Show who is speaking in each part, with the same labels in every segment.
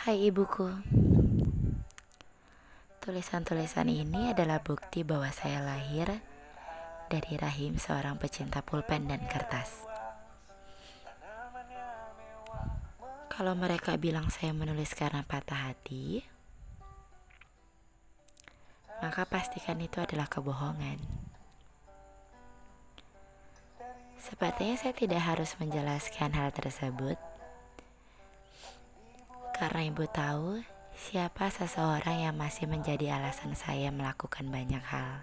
Speaker 1: Hai ibuku, tulisan-tulisan ini adalah bukti bahwa saya lahir dari rahim seorang pecinta pulpen dan kertas. Kalau mereka bilang saya menulis karena patah hati, maka pastikan itu adalah kebohongan. Sepertinya saya tidak harus menjelaskan hal tersebut karena ibu tahu siapa seseorang yang masih menjadi alasan saya melakukan banyak hal.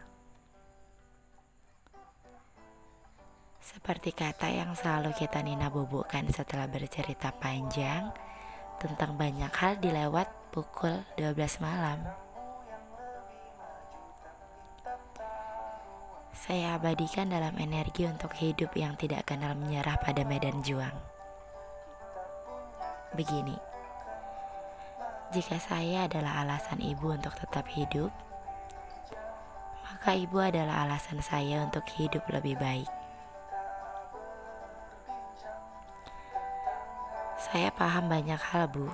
Speaker 1: Seperti kata yang selalu kita Nina bubukkan setelah bercerita panjang tentang banyak hal di lewat pukul 12 malam. Saya abadikan dalam energi untuk hidup yang tidak kenal menyerah pada medan juang. Begini, jika saya adalah alasan ibu untuk tetap hidup, maka ibu adalah alasan saya untuk hidup lebih baik. Saya paham banyak hal, Bu,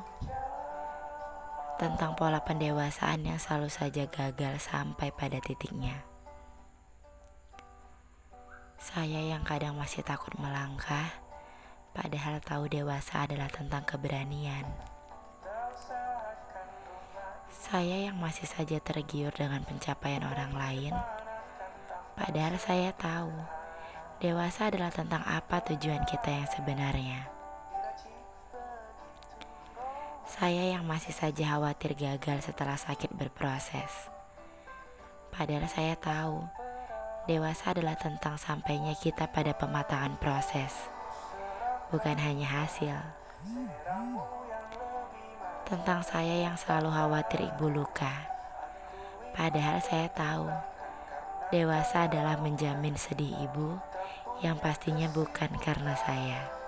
Speaker 1: tentang pola pendewasaan yang selalu saja gagal sampai pada titiknya. Saya yang kadang masih takut melangkah, padahal tahu dewasa adalah tentang keberanian. Saya yang masih saja tergiur dengan pencapaian orang lain, padahal saya tahu dewasa adalah tentang apa tujuan kita yang sebenarnya. Saya yang masih saja khawatir gagal setelah sakit berproses. Padahal saya tahu, dewasa adalah tentang sampainya kita pada pematangan proses, bukan hanya hasil. Tentang saya yang selalu khawatir ibu luka. Padahal saya tahu, dewasa adalah menjamin sedih ibu yang pastinya bukan karena saya.